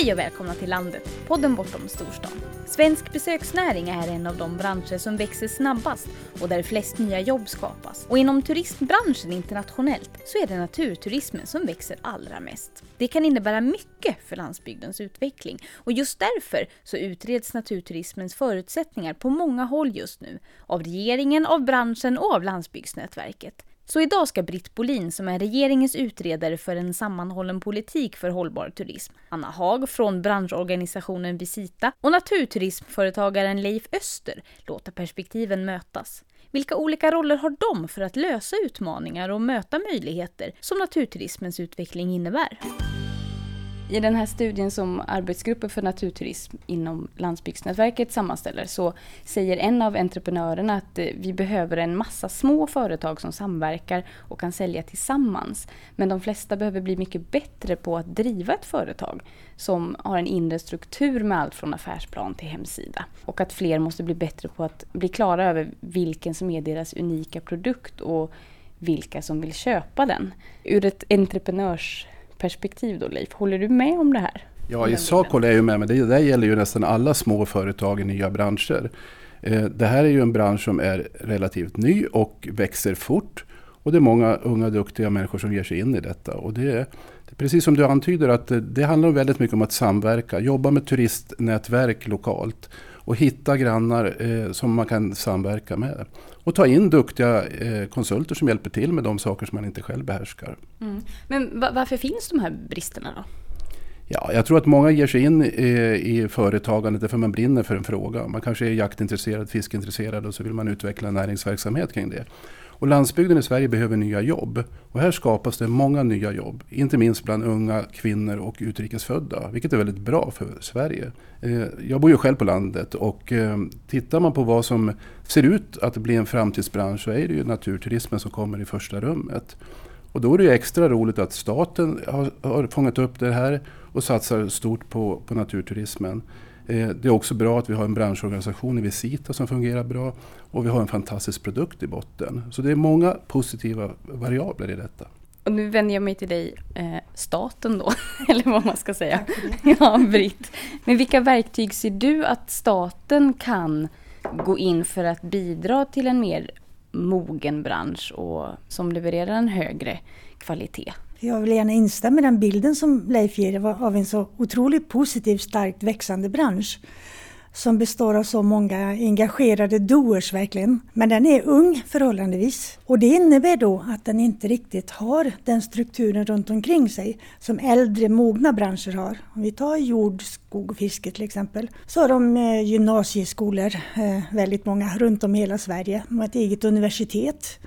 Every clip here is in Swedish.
Hej och välkomna till landet, podden bortom storstan. Svensk besöksnäring är en av de branscher som växer snabbast och där flest nya jobb skapas. Och inom turistbranschen internationellt så är det naturturismen som växer allra mest. Det kan innebära mycket för landsbygdens utveckling och just därför så utreds naturturismens förutsättningar på många håll just nu. Av regeringen, av branschen och av Landsbygdsnätverket. Så idag ska Britt Bolin, som är regeringens utredare för en sammanhållen politik för hållbar turism, Anna Haag från branschorganisationen Visita och naturturismföretagaren Leif Öster låta perspektiven mötas. Vilka olika roller har de för att lösa utmaningar och möta möjligheter som naturturismens utveckling innebär? I den här studien som Arbetsgruppen för naturturism inom Landsbygdsnätverket sammanställer så säger en av entreprenörerna att eh, vi behöver en massa små företag som samverkar och kan sälja tillsammans. Men de flesta behöver bli mycket bättre på att driva ett företag som har en inre struktur med allt från affärsplan till hemsida. Och att fler måste bli bättre på att bli klara över vilken som är deras unika produkt och vilka som vill köpa den. Ur ett entreprenörs perspektiv då Leif. Håller du med om det här? Ja, i sak håller jag ju med, men det där gäller ju nästan alla små företag i nya branscher. Eh, det här är ju en bransch som är relativt ny och växer fort. Och det är många unga duktiga människor som ger sig in i detta. Och det är, precis som du antyder att det handlar väldigt mycket om att samverka, jobba med turistnätverk lokalt och hitta grannar eh, som man kan samverka med. Och ta in duktiga eh, konsulter som hjälper till med de saker som man inte själv behärskar. Mm. Men varför finns de här bristerna då? Ja, jag tror att många ger sig in i, i företagandet därför man brinner för en fråga. Man kanske är jaktintresserad, fiskintresserad och så vill man utveckla näringsverksamhet kring det. Och landsbygden i Sverige behöver nya jobb. Och här skapas det många nya jobb. Inte minst bland unga kvinnor och utrikesfödda. Vilket är väldigt bra för Sverige. Eh, jag bor ju själv på landet och eh, tittar man på vad som ser ut att bli en framtidsbransch så är det ju naturturismen som kommer i första rummet. Och då är det extra roligt att staten har, har fångat upp det här och satsar stort på, på naturturismen. Eh, det är också bra att vi har en branschorganisation i Visita som fungerar bra och vi har en fantastisk produkt i botten. Så det är många positiva variabler i detta. Och nu vänder jag mig till dig, eh, staten då, eller vad man ska säga. ja, Britt. Men vilka verktyg ser du att staten kan gå in för att bidra till en mer mogen bransch och som levererar en högre kvalitet? Jag vill gärna instämma i den bilden som Leif ger av en så otroligt positiv, starkt växande bransch som består av så många engagerade doers verkligen. Men den är ung förhållandevis och det innebär då att den inte riktigt har den strukturen runt omkring sig som äldre mogna branscher har. Om vi tar jord, skog och fiske till exempel så har de eh, gymnasieskolor, eh, väldigt många runt om i hela Sverige. De har ett eget universitet.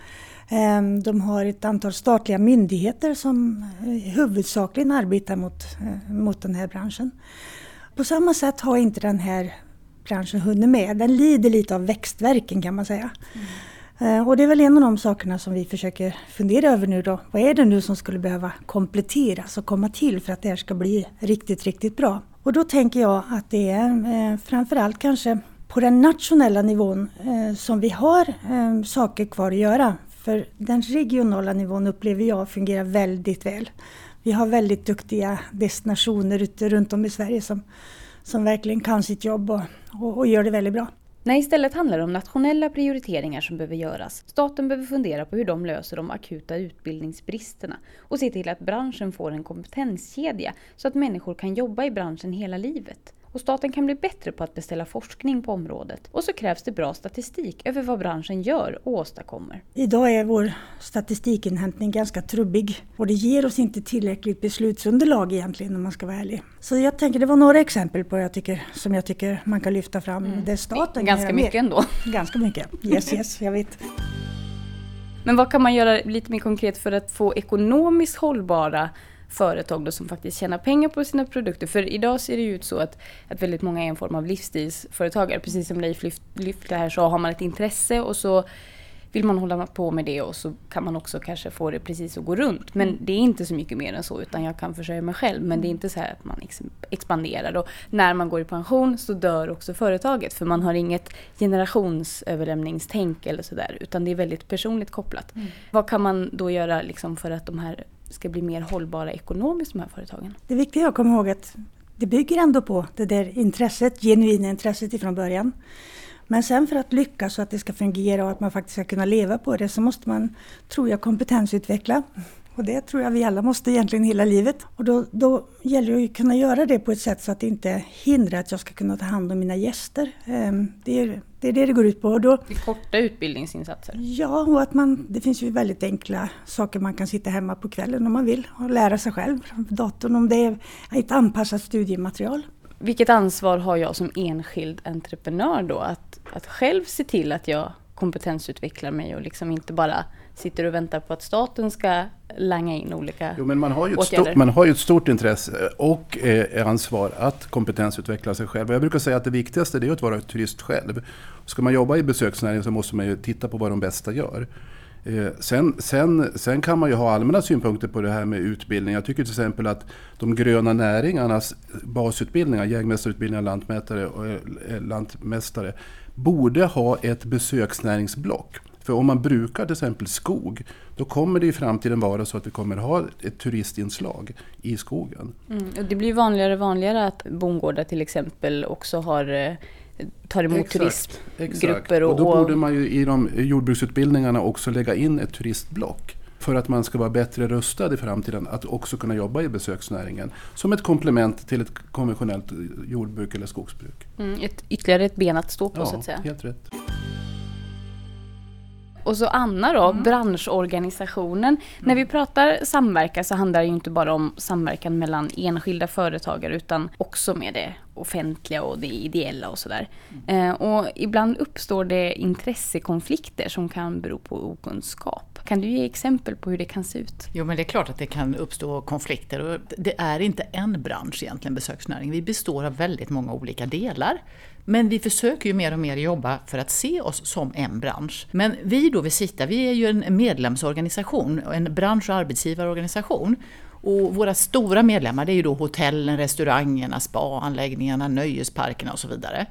Ehm, de har ett antal statliga myndigheter som eh, huvudsakligen arbetar mot, eh, mot den här branschen. På samma sätt har inte den här branschen hunnit med. Den lider lite av växtverken kan man säga. Mm. Och det är väl en av de sakerna som vi försöker fundera över nu då. Vad är det nu som skulle behöva kompletteras och komma till för att det här ska bli riktigt, riktigt bra? Och då tänker jag att det är framförallt kanske på den nationella nivån som vi har saker kvar att göra för den regionala nivån upplever jag fungerar väldigt väl. Vi har väldigt duktiga destinationer ute runt om i Sverige som, som verkligen kan sitt jobb och, och, och gör det väldigt bra. Nej, istället handlar det om nationella prioriteringar som behöver göras. Staten behöver fundera på hur de löser de akuta utbildningsbristerna och se till att branschen får en kompetenskedja så att människor kan jobba i branschen hela livet. Och staten kan bli bättre på att beställa forskning på området. Och så krävs det bra statistik över vad branschen gör och åstadkommer. Idag är vår statistikinhämtning ganska trubbig och det ger oss inte tillräckligt beslutsunderlag egentligen om man ska vara ärlig. Så jag tänker det var några exempel på jag tycker, som jag tycker man kan lyfta fram mm. där staten Ganska mycket mer. ändå. Ganska mycket, yes yes, jag vet. Men vad kan man göra lite mer konkret för att få ekonomiskt hållbara företag då som faktiskt tjänar pengar på sina produkter. För idag ser det ju ut så att, att väldigt många är en form av livsstilsföretagare. Precis som Leif lyfte här så har man ett intresse och så vill man hålla på med det och så kan man också kanske få det precis att gå runt. Men det är inte så mycket mer än så utan jag kan försörja mig själv. Men det är inte så här att man expanderar. Och när man går i pension så dör också företaget för man har inget generationsöverlämningstänk eller sådär utan det är väldigt personligt kopplat. Mm. Vad kan man då göra liksom för att de här ska bli mer hållbara ekonomiskt, de här företagen? Det viktiga att komma ihåg att det bygger ändå på det där intresset, genuina intresset ifrån början. Men sen för att lyckas och att det ska fungera och att man faktiskt ska kunna leva på det så måste man, tror jag, kompetensutveckla. Och det tror jag vi alla måste egentligen hela livet. Och då, då gäller det att kunna göra det på ett sätt så att det inte hindrar att jag ska kunna ta hand om mina gäster. Ehm, det är det är det, det går ut på. Och då, det korta utbildningsinsatser? Ja, och att man, det finns ju väldigt enkla saker man kan sitta hemma på kvällen om man vill och lära sig själv framför datorn om det är ett anpassat studiematerial. Vilket ansvar har jag som enskild entreprenör då att, att själv se till att jag kompetensutvecklar mig och liksom inte bara sitter och väntar på att staten ska langa in olika jo, men man har ju ett stort, man har ju ett stort intresse och eh, ansvar att kompetensutveckla sig själv. Jag brukar säga att det viktigaste är att vara turist själv. Ska man jobba i besöksnäringen så måste man ju titta på vad de bästa gör. Eh, sen, sen, sen kan man ju ha allmänna synpunkter på det här med utbildning. Jag tycker till exempel att de gröna näringarnas basutbildningar, jägmästarutbildningar, lantmätare och eh, lantmästare, borde ha ett besöksnäringsblock. För om man brukar till exempel skog, då kommer det i framtiden vara så att vi kommer ha ett turistinslag i skogen. Mm, det blir vanligare och vanligare att bondgårdar till exempel också har eh, tar emot exakt, turistgrupper. Och, och då borde man ju i de jordbruksutbildningarna också lägga in ett turistblock för att man ska vara bättre rustad i framtiden att också kunna jobba i besöksnäringen som ett komplement till ett konventionellt jordbruk eller skogsbruk. Mm, ett, ytterligare ett ben att stå på ja, så att säga. helt rätt. Och så Anna då, mm. branschorganisationen. Mm. När vi pratar samverkan så handlar det ju inte bara om samverkan mellan enskilda företagare utan också med det offentliga och det ideella och sådär. Mm. Eh, och ibland uppstår det intressekonflikter som kan bero på okunskap. Kan du ge exempel på hur det kan se ut? Jo men det är klart att det kan uppstå konflikter och det är inte en bransch egentligen, besöksnäringen. Vi består av väldigt många olika delar. Men vi försöker ju mer och mer jobba för att se oss som en bransch. Men vi då Visita, vi är ju en medlemsorganisation, en bransch och arbetsgivarorganisation. Och våra stora medlemmar det är ju då hotellen, restaurangerna, spaanläggningarna, nöjesparkerna och så vidare.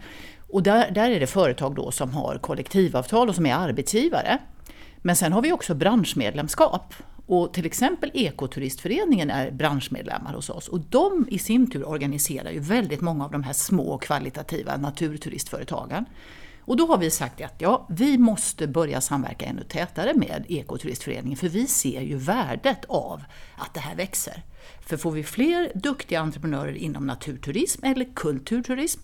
Och där, där är det företag då som har kollektivavtal och som är arbetsgivare. Men sen har vi också branschmedlemskap. Och till exempel Ekoturistföreningen är branschmedlemmar hos oss och de i sin tur organiserar ju väldigt många av de här små kvalitativa naturturistföretagen. Och då har vi sagt att ja, vi måste börja samverka ännu tätare med Ekoturistföreningen för vi ser ju värdet av att det här växer. För får vi fler duktiga entreprenörer inom naturturism eller kulturturism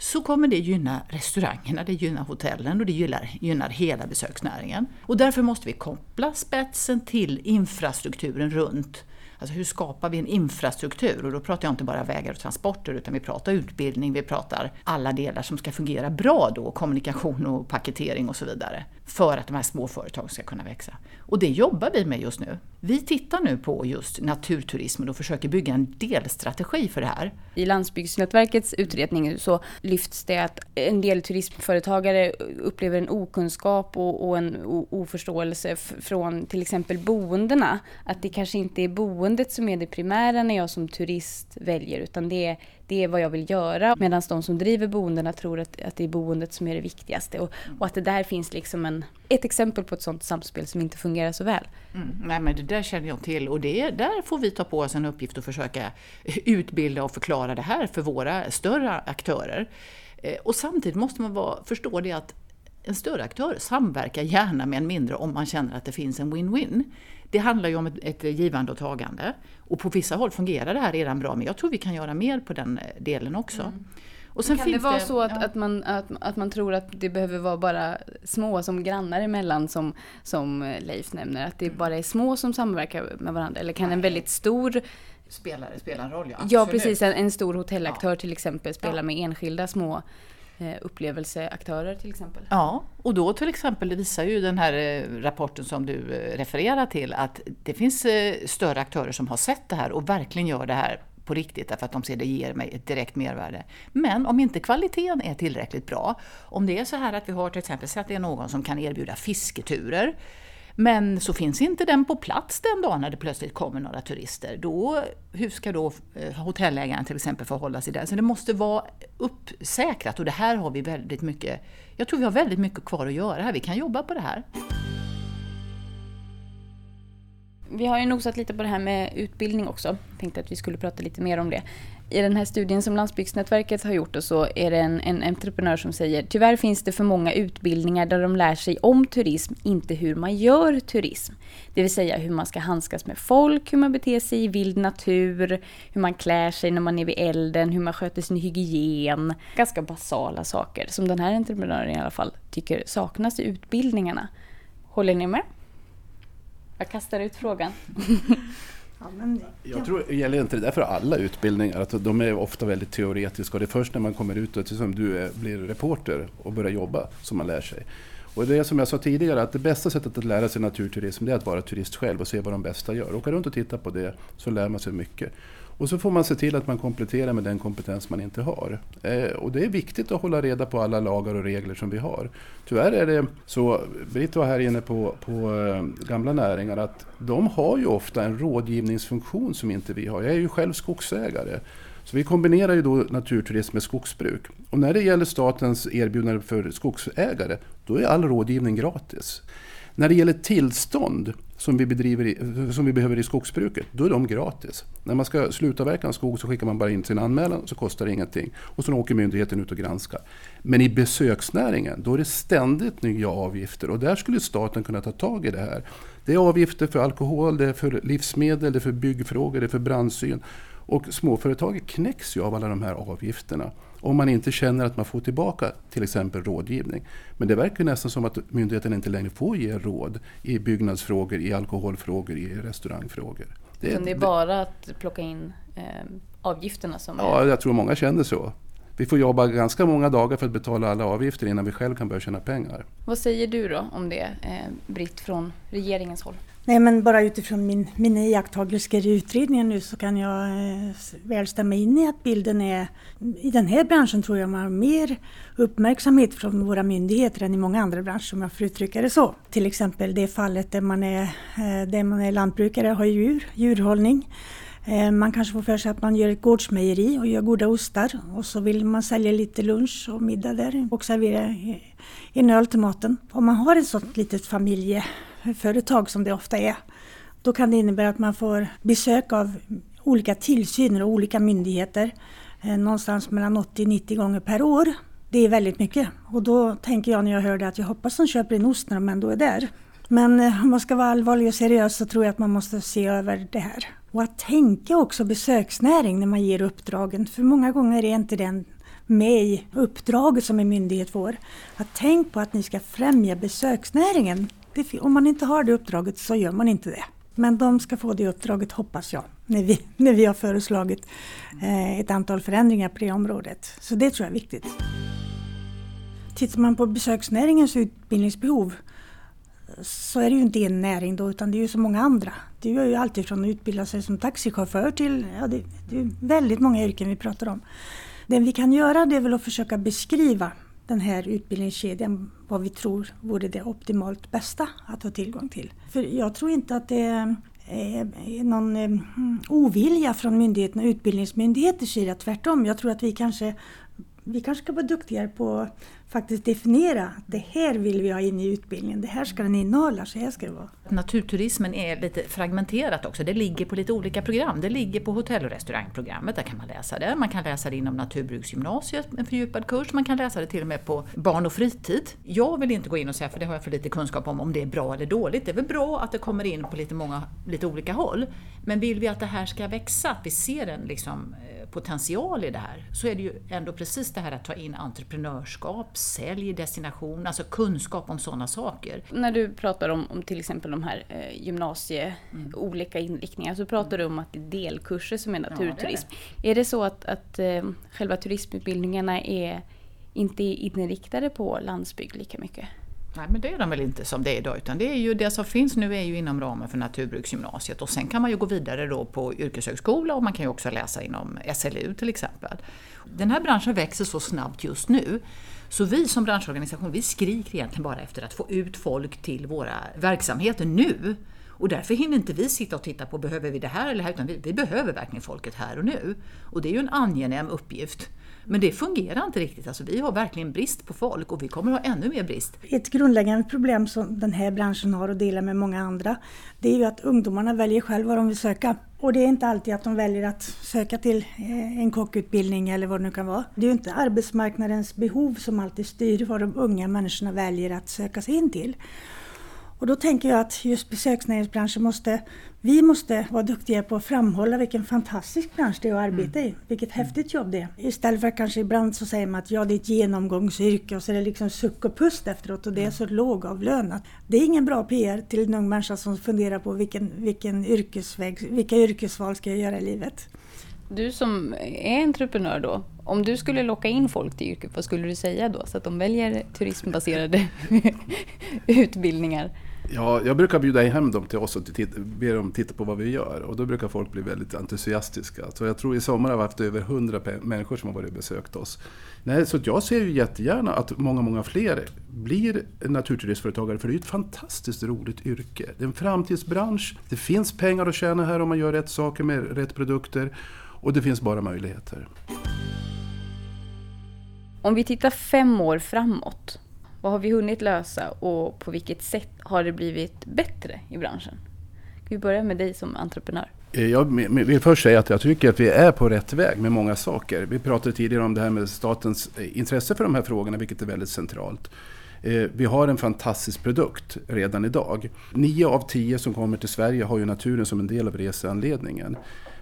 så kommer det gynna restaurangerna, det gynnar hotellen och det gynnar, gynnar hela besöksnäringen. Och därför måste vi koppla spetsen till infrastrukturen runt Alltså hur skapar vi en infrastruktur? Och då pratar jag inte bara vägar och transporter utan vi pratar utbildning, vi pratar alla delar som ska fungera bra då, kommunikation och paketering och så vidare. För att de här små företagen ska kunna växa. Och det jobbar vi med just nu. Vi tittar nu på just naturturismen och försöker bygga en delstrategi för det här. I Landsbygdsnätverkets utredning så lyfts det att en del turismföretagare upplever en okunskap och, och en oförståelse från till exempel boendena. Att det kanske inte är boendet som är det primära när jag som turist väljer utan det är det är vad jag vill göra. Medan de som driver boendena tror att, att det är boendet som är det viktigaste. Och, och att det där finns liksom en, ett exempel på ett sådant samspel som inte fungerar så väl. Mm, nej men det där känner jag till och det, där får vi ta på oss en uppgift att försöka utbilda och förklara det här för våra större aktörer. Eh, och samtidigt måste man vara, förstå det att en större aktör samverkar gärna med en mindre om man känner att det finns en win-win. Det handlar ju om ett, ett givande och tagande. Och på vissa håll fungerar det här redan bra, men jag tror vi kan göra mer på den eh, delen också. Mm. Och sen kan det vara det, så att, ja. att, man, att, att man tror att det behöver vara bara små som grannar emellan som, som eh, Leif nämner? Att det mm. bara är små som samverkar med varandra? Eller kan Nej. en väldigt stor spelare spela en roll? Ja, ja precis. En, en stor hotellaktör ja. till exempel spela ja. med enskilda små Eh, upplevelseaktörer till exempel. Ja, och då till exempel visar ju den här eh, rapporten som du eh, refererar till att det finns större aktörer som har sett det här och verkligen gör det här på riktigt därför att de ser det ger mig ett direkt mervärde. Men om inte kvaliteten är tillräckligt bra, om det är så här att vi har till exempel, sett att det är någon som kan erbjuda fisketurer men så finns inte den på plats den dagen när det plötsligt kommer några turister. Då, hur ska då eh, hotellägaren till exempel förhålla sig där? Så det måste vara uppsäkrat och det här har vi väldigt mycket, jag tror vi har väldigt mycket kvar att göra här. Vi kan jobba på det här. Vi har ju nosat lite på det här med utbildning också. Tänkte att vi skulle prata lite mer om det. I den här studien som Landsbygdsnätverket har gjort och så är det en, en entreprenör som säger tyvärr finns det för många utbildningar där de lär sig om turism, inte hur man gör turism. Det vill säga hur man ska handskas med folk, hur man beter sig i vild natur, hur man klär sig när man är vid elden, hur man sköter sin hygien. Ganska basala saker som den här entreprenören i alla fall tycker saknas i utbildningarna. Håller ni med? Jag kastar ut frågan. Ja, men... Jag tror gäller inte det där för alla utbildningar, att de är ofta väldigt teoretiska och det är först när man kommer ut och som du är, blir reporter och börjar jobba som man lär sig. Och det är som jag sa tidigare, att det bästa sättet att lära sig naturturism det är att vara turist själv och se vad de bästa gör. Åka runt och titta på det så lär man sig mycket. Och så får man se till att man kompletterar med den kompetens man inte har. Eh, och det är viktigt att hålla reda på alla lagar och regler som vi har. Tyvärr är det så, Britt var här inne på, på eh, gamla näringar, att de har ju ofta en rådgivningsfunktion som inte vi har. Jag är ju själv skogsägare. Så vi kombinerar ju då naturturism med skogsbruk. Och när det gäller statens erbjudande för skogsägare, då är all rådgivning gratis. När det gäller tillstånd som vi, bedriver i, som vi behöver i skogsbruket, då är de gratis. När man ska slutavverka en skog så skickar man bara in sin anmälan så kostar det ingenting. Och så åker myndigheten ut och granskar. Men i besöksnäringen, då är det ständigt nya avgifter och där skulle staten kunna ta tag i det här. Det är avgifter för alkohol, det är för livsmedel, det är för byggfrågor, det är för brandsyn. Och småföretaget knäcks ju av alla de här avgifterna om man inte känner att man får tillbaka till exempel rådgivning. Men det verkar nästan som att myndigheten inte längre får ge råd i byggnadsfrågor, i alkoholfrågor, i restaurangfrågor. Det, är, det är bara att plocka in eh, avgifterna som Ja, jag tror många känner så. Vi får jobba ganska många dagar för att betala alla avgifter innan vi själv kan börja tjäna pengar. Vad säger du då om det, eh, Britt, från regeringens håll? Nej, men bara utifrån min, mina iakttagelser i utredningen nu så kan jag eh, väl stämma in i att bilden är... I den här branschen tror jag man har mer uppmärksamhet från våra myndigheter än i många andra branscher om jag får uttrycka det så. Till exempel det fallet där man är, eh, där man är lantbrukare och har djur, djurhållning. Eh, man kanske får för sig att man gör ett gårdsmejeri och gör goda ostar och så vill man sälja lite lunch och middag där och servera en öl till maten. Om man har ett sådant litet familje företag som det ofta är, då kan det innebära att man får besök av olika tillsyner och olika myndigheter eh, någonstans mellan 80-90 gånger per år. Det är väldigt mycket och då tänker jag när jag hör det att jag hoppas de köper en ost när de ändå är där. Men eh, om man ska vara allvarlig och seriös så tror jag att man måste se över det här. Och att tänka också besöksnäring när man ger uppdragen, för många gånger är inte den med i uppdraget som en myndighet får. Att tänk på att ni ska främja besöksnäringen om man inte har det uppdraget så gör man inte det. Men de ska få det uppdraget hoppas jag, när vi, när vi har föreslagit eh, ett antal förändringar på det området. Så det tror jag är viktigt. Tittar man på besöksnäringens utbildningsbehov så är det ju inte en näring då utan det är ju så många andra. Det är ju alltid från att utbilda sig som taxichaufför till, ja det, det är väldigt många yrken vi pratar om. Det vi kan göra det är väl att försöka beskriva den här utbildningskedjan, vad vi tror vore det optimalt bästa att ha tillgång till. För jag tror inte att det är någon mm, ovilja från myndigheterna, utbildningsmyndigheters sida. Tvärtom, jag tror att vi kanske vi kanske ska vara duktigare på att faktiskt definiera det här vill vi ha in i utbildningen, det här ska den innehålla, så här ska det vara. Naturturismen är lite fragmenterat också, det ligger på lite olika program. Det ligger på hotell och restaurangprogrammet, där kan man läsa det. Man kan läsa det inom naturbruksgymnasiet, en fördjupad kurs. Man kan läsa det till och med på barn och fritid. Jag vill inte gå in och säga, för det har jag för lite kunskap om, om det är bra eller dåligt. Det är väl bra att det kommer in på lite, många, lite olika håll. Men vill vi att det här ska växa, att vi ser en liksom, eh, potential i det här, så är det ju ändå precis det här att ta in entreprenörskap, sälj, destination, alltså kunskap om sådana saker. När du pratar om, om till exempel de här eh, gymnasie, mm. olika inriktningar, så pratar du om att det är delkurser som är naturturism. Ja, det är, det. är, det så att, att eh, själva turismutbildningarna är inte inriktade på landsbygd lika mycket? Nej, men det är de väl inte som det är idag, utan det är ju det som finns nu är ju inom ramen för naturbruksgymnasiet och sen kan man ju gå vidare då på yrkeshögskola och man kan ju också läsa inom SLU till exempel. Den här branschen växer så snabbt just nu så vi som branschorganisation, vi skriker egentligen bara efter att få ut folk till våra verksamheter nu. Och därför hinner inte vi sitta och titta på, behöver vi det här eller det här? Utan vi, vi behöver verkligen folket här och nu. Och det är ju en angenäm uppgift. Men det fungerar inte riktigt. Alltså, vi har verkligen brist på folk och vi kommer att ha ännu mer brist. Ett grundläggande problem som den här branschen har och delar med många andra, det är ju att ungdomarna väljer själva vad de vill söka. Och det är inte alltid att de väljer att söka till eh, en kockutbildning eller vad det nu kan vara. Det är ju inte arbetsmarknadens behov som alltid styr vad de unga människorna väljer att söka sig in till. Och då tänker jag att just besöksnäringsbranschen måste, vi måste vara duktiga på att framhålla vilken fantastisk bransch det är att arbeta mm. i. Vilket häftigt jobb det är. Istället för att kanske ibland så säger man att ja, det är ett genomgångsyrke och så är det liksom suck och pust efteråt och det är så lågavlönat. Det är ingen bra PR till en ung människa som funderar på vilken, vilken yrkesväg, vilka yrkesval ska jag göra i livet. Du som är entreprenör då, om du skulle locka in folk till yrket, vad skulle du säga då? Så att de väljer turismbaserade utbildningar? Ja, jag brukar bjuda hem dem till oss och be dem titta på vad vi gör. Och då brukar folk bli väldigt entusiastiska. Så jag tror i sommar har vi haft över 100 människor som har varit och besökt oss. Nej, så jag ser ju jättegärna att många, många fler blir naturturistföretagare. För det är ett fantastiskt roligt yrke. Det är en framtidsbransch. Det finns pengar att tjäna här om man gör rätt saker med rätt produkter. Och det finns bara möjligheter. Om vi tittar fem år framåt, vad har vi hunnit lösa och på vilket sätt har det blivit bättre i branschen? Vi börjar med dig som entreprenör? Eh, jag vill först säga att jag tycker att vi är på rätt väg med många saker. Vi pratade tidigare om det här med statens eh, intresse för de här frågorna, vilket är väldigt centralt. Eh, vi har en fantastisk produkt redan idag. Nio av tio som kommer till Sverige har ju naturen som en del av reseanledningen.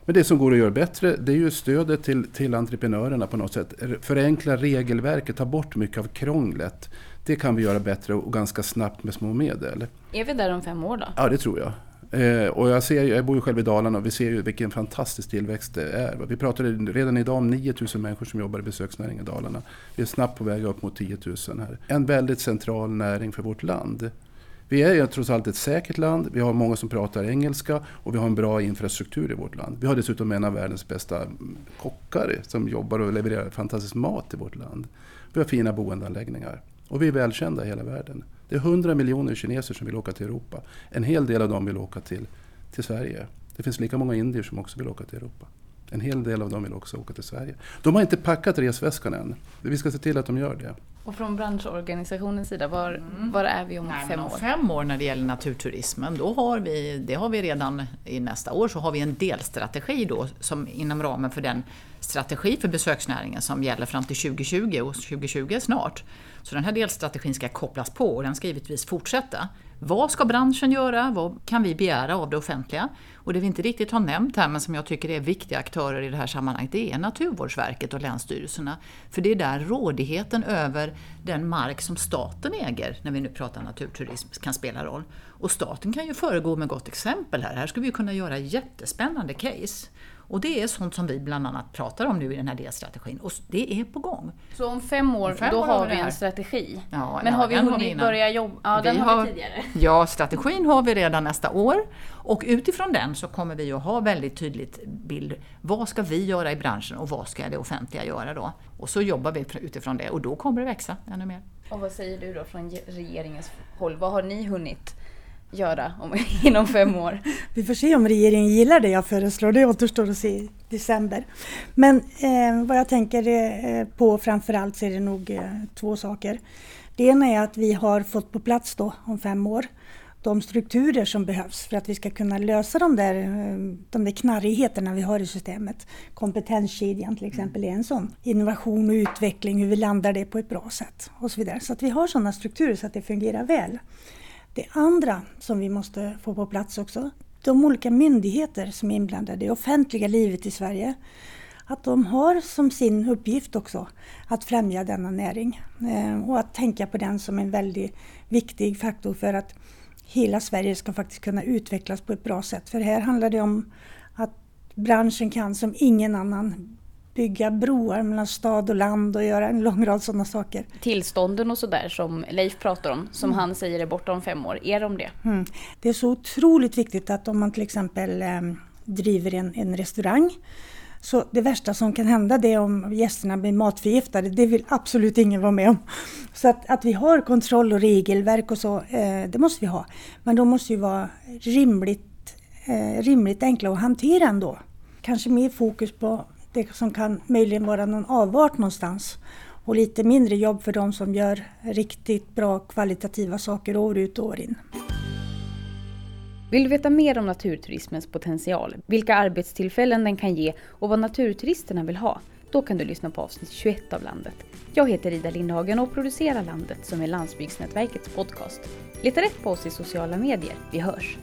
Men det som går att göra bättre det är ju stödet till, till entreprenörerna på något sätt. Förenkla regelverket, ta bort mycket av krånglet. Det kan vi göra bättre och ganska snabbt med små medel. Är vi där om fem år då? Ja, det tror jag. Eh, och jag, ser, jag bor ju själv i Dalarna och vi ser ju vilken fantastisk tillväxt det är. Vi pratar redan idag om 9000 människor som jobbar i besöksnäringen i Dalarna. Vi är snabbt på väg upp mot 10 000 här. En väldigt central näring för vårt land. Vi är ju trots allt ett säkert land, vi har många som pratar engelska och vi har en bra infrastruktur i vårt land. Vi har dessutom en av världens bästa kockar som jobbar och levererar fantastisk mat i vårt land. Vi har fina boendeanläggningar och vi är välkända i hela världen. Det är 100 miljoner kineser som vill åka till Europa. En hel del av dem vill åka till, till Sverige. Det finns lika många indier som också vill åka till Europa. En hel del av dem vill också åka till Sverige. De har inte packat resväskan än. Vi ska se till att de gör det. Och från branschorganisationens sida, var, mm. var är vi om Nej, fem år? Om fem år när det gäller naturturismen, då har vi, det har vi redan i nästa år, så har vi en delstrategi då som inom ramen för den strategi för besöksnäringen som gäller fram till 2020 och 2020 är snart. Så den här delstrategin ska kopplas på och den ska givetvis fortsätta. Vad ska branschen göra? Vad kan vi begära av det offentliga? Och det vi inte riktigt har nämnt här, men som jag tycker är viktiga aktörer i det här sammanhanget, det är Naturvårdsverket och länsstyrelserna. För det är där rådigheten över den mark som staten äger, när vi nu pratar naturturism, kan spela roll. Och staten kan ju föregå med gott exempel här. Här skulle vi kunna göra jättespännande case. Och det är sånt som vi bland annat pratar om nu i den här delstrategin och det är på gång. Så om fem år, om fem då år har vi en strategi? Ja, Men ja, har vi hunnit börja jobba? Ja, den har, vi tidigare. Ja, strategin har vi redan nästa år och utifrån den så kommer vi att ha väldigt tydligt bild. Vad ska vi göra i branschen och vad ska det offentliga göra då? Och så jobbar vi utifrån det och då kommer det växa ännu mer. Och vad säger du då från regeringens håll? Vad har ni hunnit göra om, inom fem år. Vi får se om regeringen gillar det jag föreslår, det återstår att se i december. Men eh, vad jag tänker eh, på framförallt så är det nog eh, två saker. Det ena är att vi har fått på plats då om fem år de strukturer som behövs för att vi ska kunna lösa de där, eh, de där knarrigheterna vi har i systemet. Kompetenskedjan till exempel är en sån. Innovation och utveckling, hur vi landar det på ett bra sätt och så vidare. Så att vi har sådana strukturer så att det fungerar väl. Det andra som vi måste få på plats också, de olika myndigheter som är inblandade i offentliga livet i Sverige, att de har som sin uppgift också att främja denna näring eh, och att tänka på den som en väldigt viktig faktor för att hela Sverige ska faktiskt kunna utvecklas på ett bra sätt. För här handlar det om att branschen kan som ingen annan bygga broar mellan stad och land och göra en lång rad sådana saker. Tillstånden och sådär som Leif pratar om, som mm. han säger är bortom fem år, är de det? Mm. Det är så otroligt viktigt att om man till exempel eh, driver en, en restaurang så det värsta som kan hända det är om gästerna blir matförgiftade. Det vill absolut ingen vara med om. Så att, att vi har kontroll och regelverk och så, eh, det måste vi ha. Men de måste ju vara rimligt, eh, rimligt enkla att hantera ändå. Kanske mer fokus på det som kan möjligen vara någon avart någonstans. Och lite mindre jobb för de som gör riktigt bra kvalitativa saker år ut och år in. Vill du veta mer om naturturismens potential, vilka arbetstillfällen den kan ge och vad naturturisterna vill ha? Då kan du lyssna på avsnitt 21 av Landet. Jag heter Ida Lindhagen och producerar Landet som är Landsbygdsnätverkets podcast. Leta rätt på oss i sociala medier. Vi hörs!